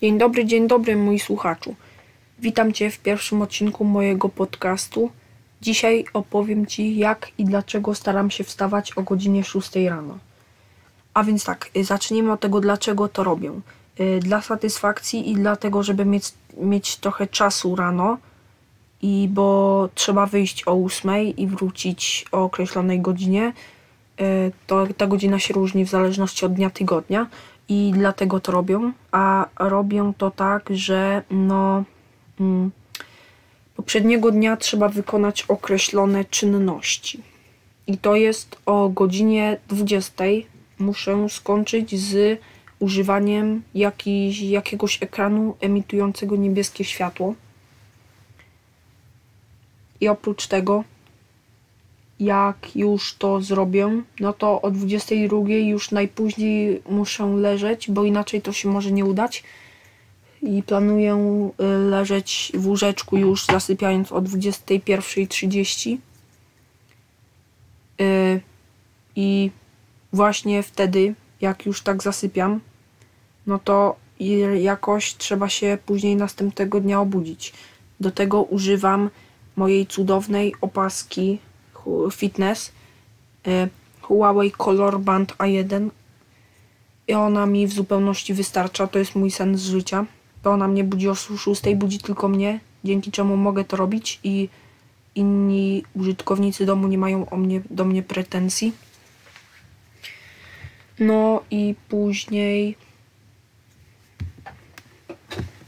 Dzień dobry, dzień dobry, mój słuchaczu. Witam Cię w pierwszym odcinku mojego podcastu. Dzisiaj opowiem Ci, jak i dlaczego staram się wstawać o godzinie 6 rano. A więc tak, zacznijmy od tego, dlaczego to robię. Y, Dla satysfakcji i dlatego, żeby mieć, mieć trochę czasu rano, i bo trzeba wyjść o 8 i wrócić o określonej godzinie. Y, To ta godzina się różni w zależności od dnia tygodnia i dlatego to robię. A robię to tak, że no mm, poprzedniego dnia trzeba wykonać określone czynności. I to jest o godzinie 20 muszę skończyć z używaniem jakiś, jakiegoś ekranu emitującego niebieskie światło. I oprócz tego, jak już to zrobię, no to o 22 już najpóźniej muszę leżeć, bo inaczej to się może nie udać. I planuję y, leżeć w łóżeczku już zasypiając o 21.30. Y, I właśnie wtedy, jak już tak zasypiam, no to jakoś trzeba się później następnego dnia obudzić. Do tego używam mojej cudownej opaski fitness y, Huawei Color Band A1 i ona mi w zupełności wystarcza, to jest mój sen z życia. To ona mnie budzi o 6, budzi tylko mnie, dzięki czemu mogę to robić i inni użytkownicy domu nie mają o mnie, do mnie pretensji. No i później